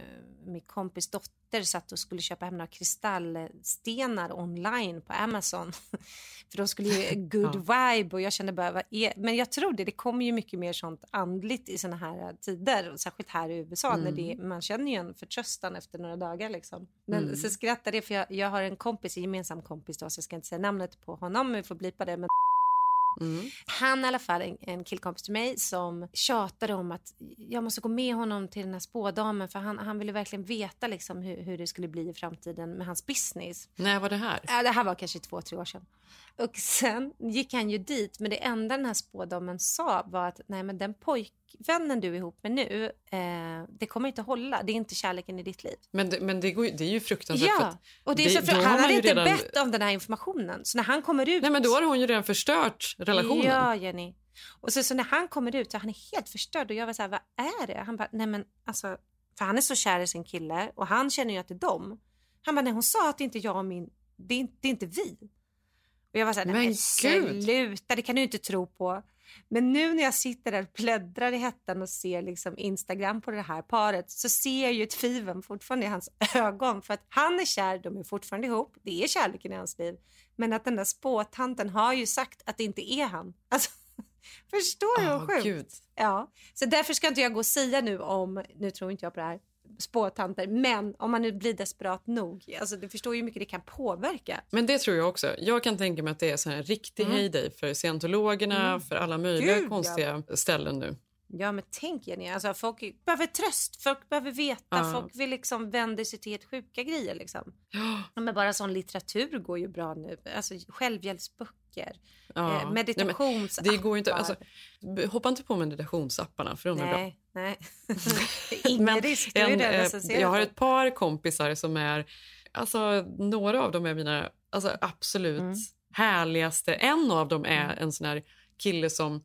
min kompis dotter satt och skulle köpa hem några kristallstenar online på Amazon. För de skulle ge good vibe och jag kände bara, vad är... men jag tror det, det kommer ju mycket mer sånt andligt i såna här tider, och särskilt här i USA när det, man känner ju en förtröstan efter några dagar liksom. Men Mm. så skrattade jag för jag, jag har en kompis, en gemensam kompis då, så jag ska inte säga namnet på honom, vi får blipa det. Men Mm. han i alla fall, en, en killkompis till mig som tjatade om att jag måste gå med honom till den här spådamen för han, han ville verkligen veta liksom hur, hur det skulle bli i framtiden med hans business. När var det här? Ja, det här var kanske två, tre år sedan. Och sen gick han ju dit, men det enda den här spådamen sa var att nej men den pojkvännen du är ihop med nu, eh, det kommer inte hålla, det är inte kärleken i ditt liv. Men det, men det, går, det är ju fruktansvärt. Ja, och det är det- så han hade inte redan- bett om den här informationen. Så när han kommer ut... Nej, men då har hon ju redan förstört relationen. Ja, Jenny. Och så, så när han kommer ut så han är helt förstörd och jag var så här, vad är det? Han bara, nej men alltså, för han är så kär i sin kille och han känner ju att det är dem. Han bara, nej hon sa att det inte är jag och min, det är, inte- det är inte vi. Och jag var så här, nej Men men sluta, det kan du inte tro på. Men nu när jag sitter där och bläddrar i hettan och ser liksom Instagram på det här paret så ser jag ju tvivel fortfarande i hans ögon. För att han är kär, de är fortfarande ihop, det är kärleken i hans liv. Men att den där spåtanten har ju sagt att det inte är han. Alltså, förstår du Ah, hur sjukt? gud. Ja, så därför ska inte jag gå och säga nu om, nu tror inte jag på det här, spåtanter, men om man nu blir desperat nog, alltså du förstår ju hur mycket det kan påverka. Men det tror jag också. Jag kan tänka mig att det är så en riktig Mm. heyday för scientologerna, Mm. för alla möjliga Gud, ja. konstiga ställen nu. Ja men tänk Jenny, alltså folk behöver tröst, folk behöver veta, Ja. folk vill liksom vända sig till helt sjuka grejer liksom. Ja, Men bara sån litteratur går ju bra nu, alltså självhjälpsböcker, Ja. eh, Nej, meditations men det går inte, alltså, hoppa inte på meditationsapparna för de är bra. Nej. Ingen risk, du är en, den eh, recenserade. jag har ett par kompisar som är, alltså några av dem är mina alltså, absolut Mm. härligaste. En av dem är en sån här kille som,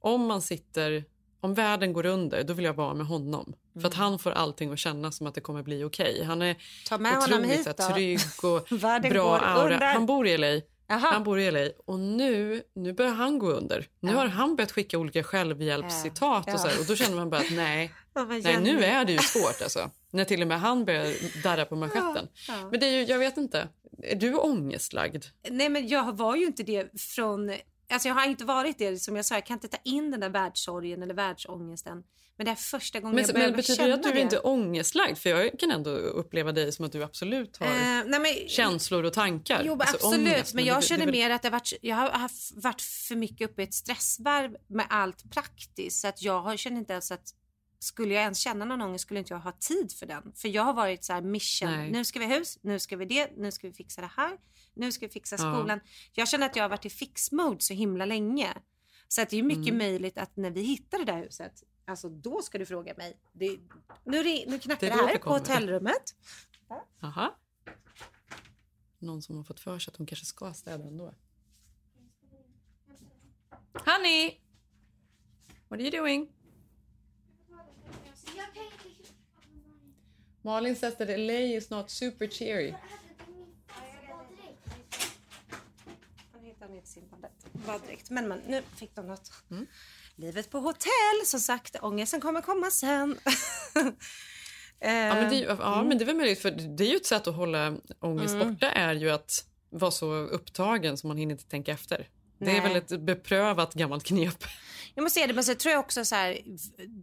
om man sitter, om världen går under, då vill jag vara med honom. För att han får allting att kännas som att det kommer bli okej. Han är Mm. Ta med honom otroligt hit då. här, trygg och bra aura. Han bor i LA. Jaha. Han bor i LA och nu, nu börjar han gå under. Nu har han börjat skicka olika självhjälpscitat Ja. och, så här, och då känner man bara att nej, Ja, nej nu är det ju svårt alltså. När till och med han börjar darra på manschetten. Ja. Men det är ju, jag vet inte, är du ångestlagd? Nej men jag var ju inte det från, alltså jag har inte varit det som jag sa, jag kan inte ta in den där världssorgen eller världsångesten. Men det är första gången Men, jag men börjar betyder känna det att du det. inte är ångestlagd? För jag kan ändå uppleva dig som att du absolut har Eh, nej, men, känslor och tankar. Jo, men Alltså, absolut. ångest, men jag det- känner det är mer att har varit, jag har varit för mycket uppe i ett stressvarv med allt praktiskt. Så att jag har, känner inte ens att skulle jag ens känna någon ångest skulle inte jag ha tid för den. För jag har varit så här mission. Nej. Nu ska vi hus, nu ska vi det, nu ska vi fixa det här, nu ska vi fixa Ja. skolan. Jag känner att jag har varit i fix-mode så himla länge. Så att det är mycket Mm. möjligt att när vi hittar det där huset, alltså då ska du fråga mig. Det, nu, nu knackar Det det, här på hotellrummet. Aha. Någon som har fått för sig att hon kanske ska städa ändå. Honey! What are you doing? Malin says that LA is not super cheery. Han hittade inte sin. Baddräkt. Men, men nu fick de något. Mm. Livet på hotell, som sagt. Ångesten kommer komma sen. Ja, men det, Eh, ja, men det är väl möjligt, för det är ju ett sätt att hålla ångest Mm. borta är ju att vara så upptagen som man hinner inte tänka efter. Det är Nej. väl ett beprövat gammalt knep. Jag måste säga det, men så tror jag också så här,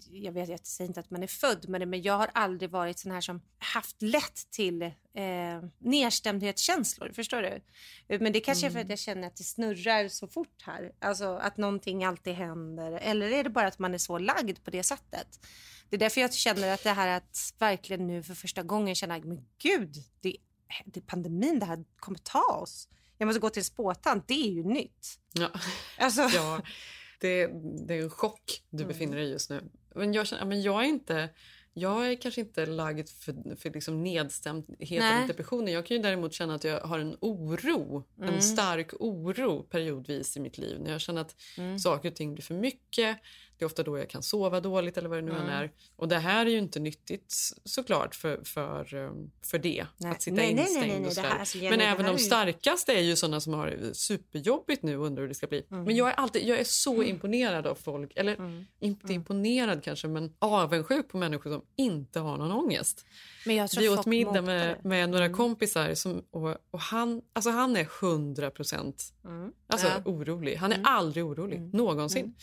jag vet jag säger inte att man är född med det, men jag har aldrig varit sån här som haft lätt till eh, nedstämdhetskänslor, förstår du? Men det kanske är för att jag känner att det snurrar så fort här, alltså att någonting alltid händer, eller är det bara att man är så lagd på det sättet? Det är därför jag känner att det här att verkligen nu för första gången känna, men gud, det, det är pandemin, det här kommer ta oss. Jag måste gå till en spåtant, det är ju nytt. Ja. Alltså... ja, det, det är en chock du befinner dig i just nu. Men jag, känner, men jag är inte... Jag är kanske inte lagd för, för liksom nedstämdhet Nej. eller depressioner. Jag kan ju däremot känna att jag har en oro, Mm. en stark oro periodvis i mitt liv. När jag känner att Mm. saker och ting blir för mycket. Det är ofta då jag kan sova dåligt eller vad det nu än Mm. är. Och det här är ju inte nyttigt såklart för, för, um, för det. Nej. Att sitta Nej, instängd nej, nej, och sådär. här- alltså, Men även de starkaste är ju sådana som har det superjobbigt nu och undrar hur det ska bli. Mm. Men jag är, alltid, jag är så imponerad av folk, eller Mm. inte imponerad kanske, men avundsjuk på människor som inte har någon ångest. Men jag tror Vi åt middag med, med några kompisar som, och, och han, alltså han är 100 procent Mm. alltså, Ja. orolig. Han är aldrig orolig, någonsin.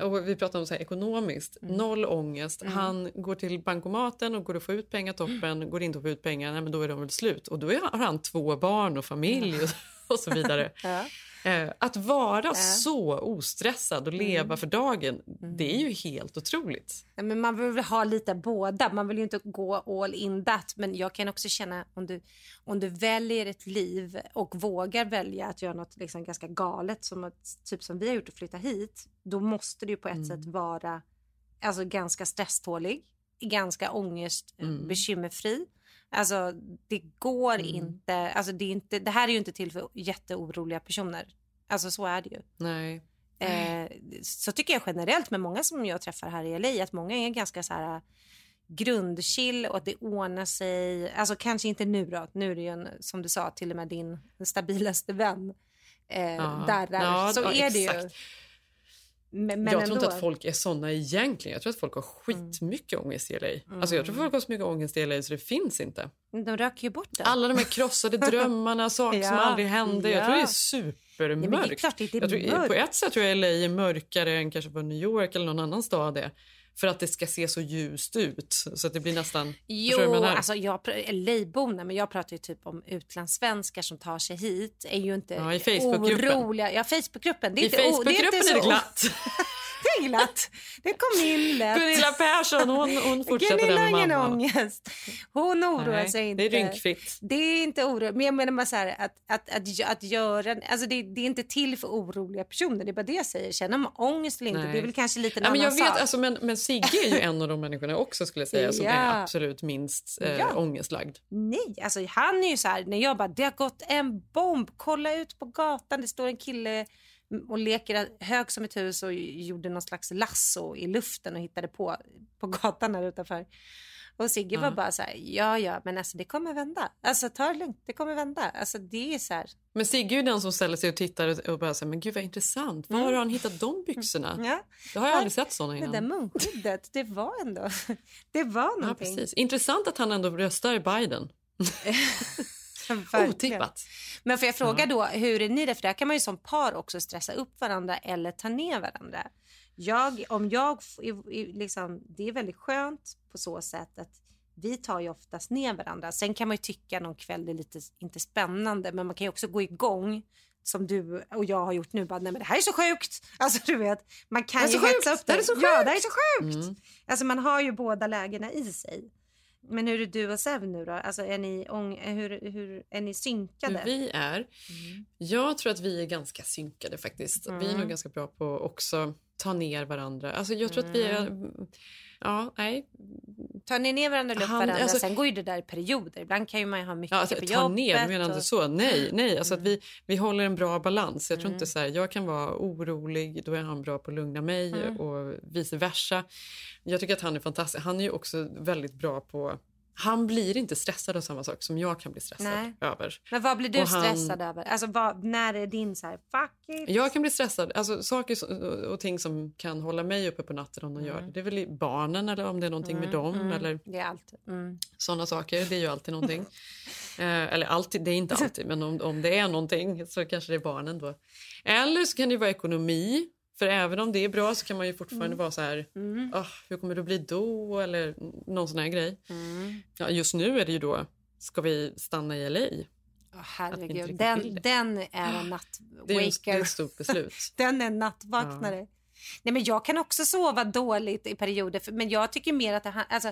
Och vi pratar om så här, ekonomiskt, noll ångest. Mm. Han går till bankomaten och går att få ut pengar toppen, går inte att få ut pengar, nej, men då är de väl slut. Och då är, har han två barn och familj och, och så vidare. Ja. Eh, att vara så ostressad och leva Mm. för dagen, det är ju helt otroligt. Men man vill ha lite båda. Man vill ju inte gå all in that. Men jag kan också känna om du, om du väljer ett liv och vågar välja att göra något liksom ganska galet som att, typ som vi har gjort och flytta hit. Då måste du på ett sätt vara alltså, ganska stresstålig, ganska ångest, Mm. bekymmerfri. Alltså det går inte, alltså det är inte, det här är ju inte till för jätteoroliga personer. Alltså så är det ju. Nej. Eh, så tycker jag generellt med många som jag träffar här i LA att många är ganska så här grundchill och att det ordnar sig. Alltså kanske inte nu då. Nu är det ju en, som du sa till och med din stabilaste vän eh, Ja. darrar. Ja, så ja, är det ju. Men, men jag tror ändå. inte att folk är såna egentligen. Jag tror att folk har skitmycket ångest i LA. Alltså jag tror folk har så mycket ångest i LA så det finns inte. De röker ju bort det. Alla de här krossade drömmarna, saker som Ja, aldrig hände. Jag tror det är supermörkt. Ja, det är klart det är jag tror, mörkt. På ett sätt tror jag LA är mörkare än kanske vad New York eller någon annan stad är. För att det ska se så ljust ut. Så att det blir nästan... Jo, jag alltså jag, pr- LA-borna, men jag pratar ju typ om utlandssvenskar som tar sig hit. är ju inte Ja, i Facebookgruppen. oroliga. Ja, Facebookgruppen. Det är I inte, o- det är Facebookgruppen inte är det så- glatt. det är glatt. Det kom in lätt. Gunilla Persson, hon, hon fortsätter Gunilla där har med ingen ångest. Hon oroar Nej, sig det inte. är rynkfritt. Det är inte oro. Men jag menar bara så här, att, att, att, att göra... Alltså det, det är inte till för oroliga personer. Det är bara det jag säger. Känner man ångest eller inte, Nej. det är väl kanske lite en men annan jag vet, sak. alltså, men, men Sigge är ju en av de människorna också skulle säga som Ja. är absolut minst eh, Ja. ångestlagd. Nej, alltså han är ju så här, när jag bara, det har gått en bomb, kolla ut på gatan, det står en kille och leker hög som ett hus och gjorde någon slags lasso i luften och hittade på på gatan här utanför. Och Sigge Ja. var bara så här, ja ja, men alltså det kommer vända. Alltså ta det lugnt, det kommer vända. Alltså det är så här. Men Sigge är den som ställer sig och tittar och- bara säger men gud vad intressant. Var har han hittat de byxorna? Mm. Ja. Jag har jag aldrig sett såna Det innan. där munskyddet, det var ändå, det var Ja, någonting. precis. Intressant att han ändå röstar Biden. Otippat. Men får jag fråga då, hur är ni det? För där kan man ju som par också stressa upp varandra eller ta ner varandra. Jag, om jag, liksom, det är väldigt skönt på så sätt att vi tar ju oftast ner varandra. Sen kan man ju tycka någon kväll det är lite, inte spännande, men man kan ju också gå igång som du och jag har gjort nu. Bara, Nej, men det här är så sjukt! Alltså du vet, man kan Det ju hetsa upp det. Det är så Ja, sjukt! det här är så sjukt! Mm. Alltså man har ju båda lägena i sig. Men hur är du och Sev nu då? Alltså är ni, ång, hur, hur, är ni synkade? Hur vi är? Jag tror att vi är ganska synkade faktiskt. Vi är Mm. nog ganska bra på också ta ner varandra. Alltså jag tror att vi är... Ja, nej. Tar ni ner varandra eller upp varandra? alltså- Sen går ju det där i perioder. Ibland kan ju man ha mycket Ja, alltså, på ta jobbet. ner, jag menar inte och- så. Nej, nej. Alltså att vi, vi håller en bra balans. Jag tror Mm. inte så här, jag kan vara orolig, då är han bra på att lugna mig Mm. och vice versa. Jag tycker att han är fantastisk. Han är ju också väldigt bra på... Han blir inte stressad av samma sak som jag kan bli stressad Nej. över. Men vad blir du han- stressad över? Alltså vad, när är din så här, fuck it? Jag kan bli stressad. Alltså, saker och ting som kan hålla mig uppe på natten om de gör det. Det är väl barnen eller om det är någonting med dem. Mm, Eller Det är allt. Mm. sådana saker. Det är ju alltid någonting. Eh, eller alltid, det är inte alltid, men om, om det är någonting så kanske det är barnen då. Eller så kan det vara ekonomi. För även om det är bra så kan man ju fortfarande Mm. vara så här, Mm. "Åh, hur kommer det att bli då? Eller någon sån här grej. Mm. Ja, just nu är det ju då, ska vi stanna i LA? Inte herregud, den, den är en Det är, en, det nattwaker. är ett stort beslut. Den är nattvaknare. Nej, men jag kan också sova dåligt i perioder, men jag tycker mer att, det, alltså,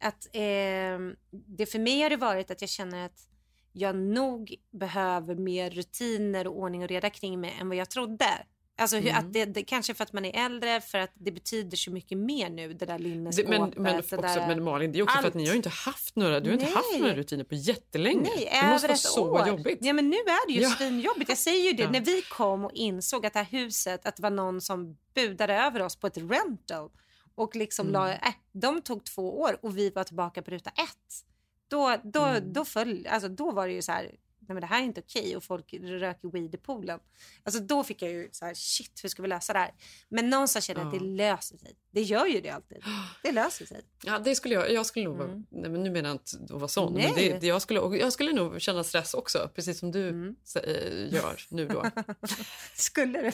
att eh, det för mig har det varit att jag känner att jag nog behöver mer rutiner och ordning och reda kring mig än vad jag trodde. Alltså hur, Mm. att det, det, kanske för att man är äldre, för att det betyder så mycket mer nu, det där linneskåpet. men, men, också, där, men Malin, det är också för att ni har inte haft några, du har inte haft några rutiner på jättelänge. Nej, det måste vara så år. jobbigt. Ja, men nu är det ju Ja. svinjobbigt. Jag säger ju det. Ja. När vi kom och insåg att det här huset, att det var någon som budade över oss på ett rental och liksom Mm. la, äh, de tog två år och vi var tillbaka på ruta ett. Då, då, Mm. då, föll, alltså, då var det ju så här, nej men det här är inte okej och folk röker weed i poolen. Alltså då fick jag ju så här, shit hur ska vi lösa det här? Men någonstans känner jag att det löser sig. Det gör ju det alltid. Det löser sig. Ja, det skulle jag, jag skulle nog vara, nej, men nu menar jag inte att vara sån, men Mm. Det, det, jag, skulle, jag skulle nog känna stress också, precis som du Mm. äh, gör nu då. Skulle du?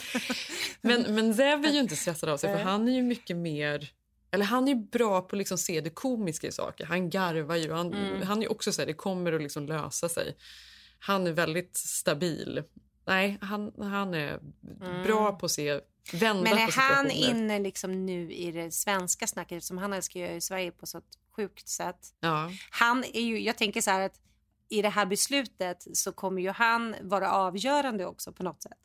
men, men Zev är ju inte stressad av sig, för han är ju mycket mer eller han är ju bra på att liksom se det komiska i saker. Han garvar ju. Han, Mm. han är också så här, det kommer att liksom lösa sig. Han är väldigt stabil. Nej, han, han är Mm. bra på att se, vända Men är han inne liksom nu i det svenska snacket som han älskar i Sverige på så ett sjukt sätt? Ja. Han är ju, jag tänker så här att i det här beslutet så kommer ju han vara avgörande också på något sätt.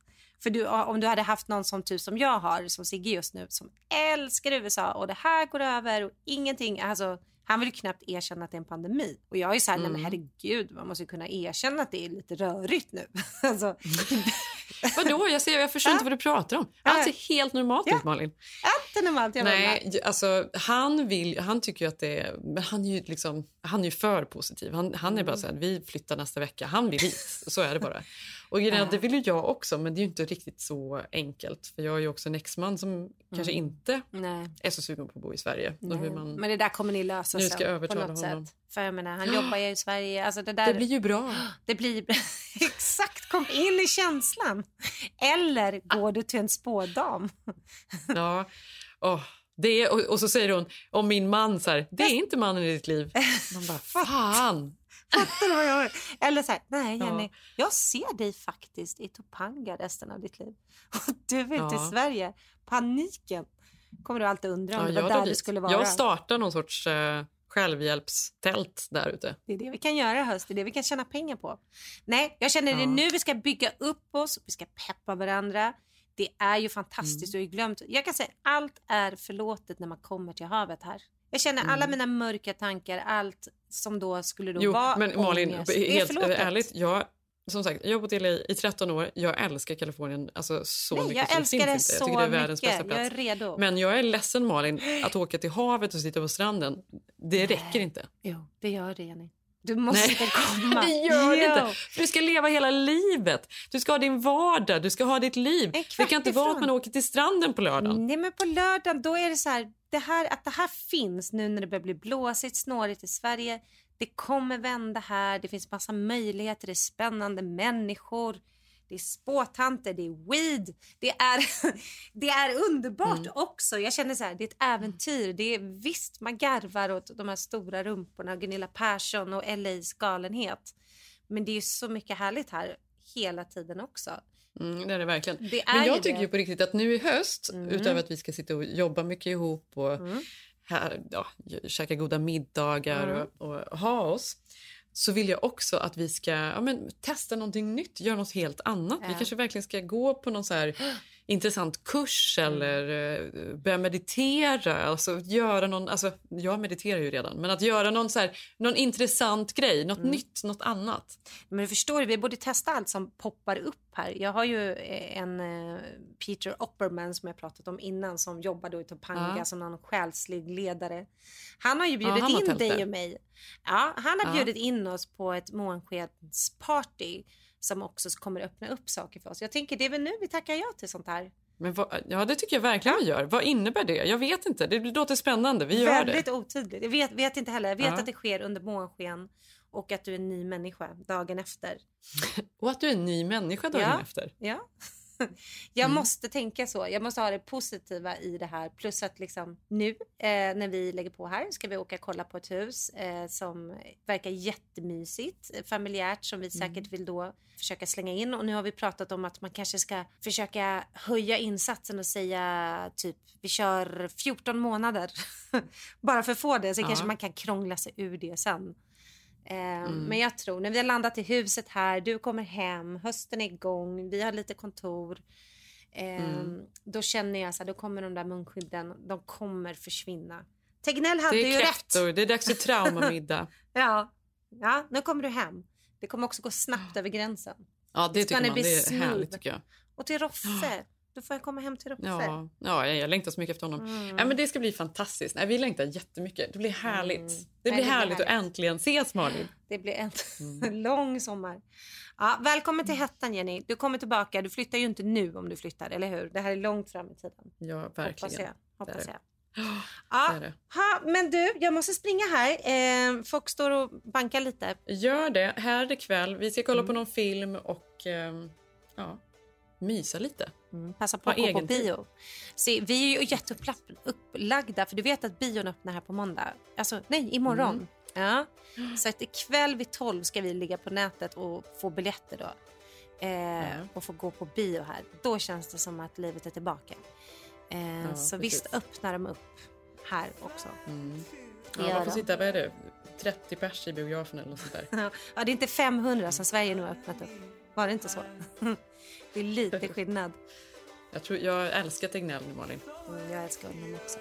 För du, om du hade haft någon som typ som jag har, som Sigge just nu, som älskar USA och det här går över och ingenting, alltså han vill knappt erkänna att det är en pandemi. Och jag är så här, nej men Mm. herregud, man måste kunna erkänna att det är lite rörigt nu. alltså, Vadå? Jag, ser, jag förstår inte vad du pratar om. Allt ser helt normalt ut, Malin. allt är normalt. Jag. Nej, alltså, han, vill, han tycker ju att det är... Men han är ju, liksom, han är för positiv. Han, han är bara så här, vi flyttar nästa vecka. Han vill hit. Så är det bara. Och grejen att det vill ju jag också, men det är ju inte riktigt så enkelt. För jag är ju också en exman som kanske inte Nej. är så sugen på att bo i Sverige. Man, Men det där kommer ni lösa Nu sen ska jag på övertala något honom. sätt. För jag menar, han jobbar ju i Sverige. Alltså det, där, det blir ju bra. Det blir exakt, kom in i känslan. Eller går du till en spådam? Ja. Åh, det och, och så säger hon om min man så här, det är inte mannen i ditt liv. Man bara, fan. Fattar du vad jag Eller så här, nej Jenny, Ja. jag ser dig faktiskt i Topanga resten av ditt liv. Och du vill till Ja. Sverige. Paniken. Kommer du alltid undra om Ja, det var jag där du dit. skulle vara. Jag startar någon sorts eh, självhjälpstält där ute. Det är det vi kan göra i höst, det är det vi kan tjäna pengar på. Nej, jag känner det nu vi ska bygga upp oss, vi ska peppa varandra. Det är ju fantastiskt, Mm. ju glömt. Jag kan säga allt är förlåtet när man kommer till havet här. Jag känner alla Mm. mina mörka tankar, allt som då skulle då Jo, vara men Malin, ångest. Det är helt förlåtet. ärligt, jag, som sagt, jag har bott i LA i 13 år. Jag älskar Kalifornien alltså, så Nej, mycket jag det älskar det inte. så Jag det är världens mycket. bästa plats. Jag är redo. Men jag är ledsen Malin, att åka till havet och sitta på stranden, det räcker inte. Jo, det gör det Jenny. Du måste komma. det gör det inte. För du ska leva hela livet. Du ska ha din vardag, du ska ha ditt liv. Det kan inte vara att ifrån. man åker till stranden på lördagen. Nej men på lördagen då är det så här, det här, att det här finns nu när det börjar bli blåsigt, snårigt i Sverige. Det kommer vända här, det finns massa möjligheter, det är spännande människor. Det är spåtanter, det är weed. Det är, det är underbart Mm. också. Jag känner så här, det är ett äventyr. Det är visst, man garvar åt de här stora rumporna, Gunilla Persson och LAs galenhet. Men det är så mycket härligt här hela tiden också. Mm, det är det verkligen. Det är Men jag tycker det. ju på riktigt att nu i höst, Mm. utöver att vi ska sitta och jobba mycket ihop och Mm. här, ja, käka goda middagar Mm. och, och ha oss så vill jag också att vi ska ja, men, testa någonting nytt, göra något helt annat. Vi Ja. kanske verkligen ska gå på någon så här intressant kurs Mm. eller eh, börja meditera. Alltså, göra någon, alltså, jag mediterar ju redan, men att göra någon, så här, någon intressant grej, något Mm. nytt, något annat. Men du förstår, vi borde testa allt som poppar upp här. Jag har ju eh, en eh, Peter Opperman som jag pratat om innan som jobbar då i Topanga Ja. som någon själslig ledare. Han har ju bjudit har in dig och mig. Ja, han har Ja. bjudit in oss på ett månskensparty som också kommer öppna upp saker för oss. Jag tänker det är väl nu vi tackar ja till sånt här. Men vad, ja, det tycker jag verkligen vi gör. Vad innebär det? Jag vet inte. Det låter spännande. Vi gör Väldigt det. otydligt. Jag vet, vet inte heller. Jag vet Ja. att det sker under månsken och att du är en ny människa dagen efter. och att du är en ny människa dagen ja. efter. Ja. Jag mm. måste tänka så. Jag måste ha det positiva i det här. Plus att liksom nu eh, när vi lägger på här ska vi åka och kolla på ett hus eh, som verkar jättemysigt, familjärt som vi säkert mm. vill då försöka slänga in. Och nu har vi pratat om att man kanske ska försöka höja insatsen och säga typ vi kör 14 månader. Bara för att få det. Så ja. kanske man kan krångla sig ur det sen. Ehm, mm. Men jag tror när vi har landat i huset här, du kommer hem, hösten är igång, vi har lite kontor. Eh, mm. Då känner jag så här, då kommer de där munskydden, de kommer försvinna. Tegnell hade ju kräftor, rätt. Det är dags för traumamiddag. ja. ja, nu kommer du hem. Det kommer också gå snabbt över gränsen. Ja, det tycker man. Det är härligt tycker jag. Och till Roffe. Då får jag komma hem till Roffe. Ja, ja jag längtar så mycket efter honom. Mm. Ja, men det ska bli fantastiskt. Nej, vi längtar jättemycket. Det blir härligt. Mm. Det blir Nej, det härligt, att äntligen ses Malin. Det blir en mm. lång sommar. Ja, välkommen till hettan Jenny. Du kommer tillbaka. Du flyttar ju inte nu om du flyttar, eller hur? Det här är långt fram i tiden. Ja, verkligen. Hoppas jag. Hoppas jag. Ja, ha, men du, jag måste springa här. Eh, folk står och bankar lite. Gör det. Här är det kväll. Vi ska kolla mm. på någon film och eh, ja, mysa lite. Mm, passa på att gå på bio. Se, vi är ju jätteupplagda för du vet att bion öppnar här på måndag. Alltså nej, imorgon. Mm. Ja. Så att ikväll vid 12 ska vi ligga på nätet och få biljetter då. Eh, mm. Och få gå på bio här. Då känns det som att livet är tillbaka. Eh, ja, så precis. visst öppnar de upp här också. Mm. Ja, man får sitta, vad är det, 30 pers i biografen eller något sånt där. ja, det är inte 500 som Sverige nu har öppnat upp. Var det inte så? det är lite skillnad. Jag, tror, jag älskar Tegnell nu, Malin. Mm, jag älskar honom också.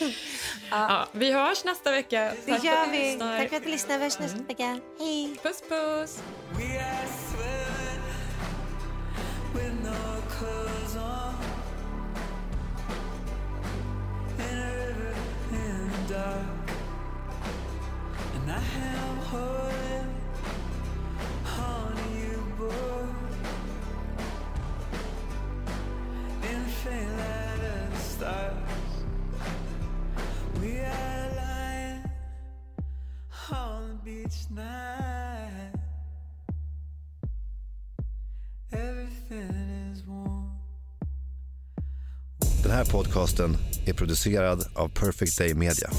ja. ja. vi hörs nästa vecka. Det Tack gör vi. Tack för att du lyssnade. Vi hörs nästa mm. vecka. Hej! Puss, puss! And I am holding Den här podcasten är producerad av Perfect Day Media.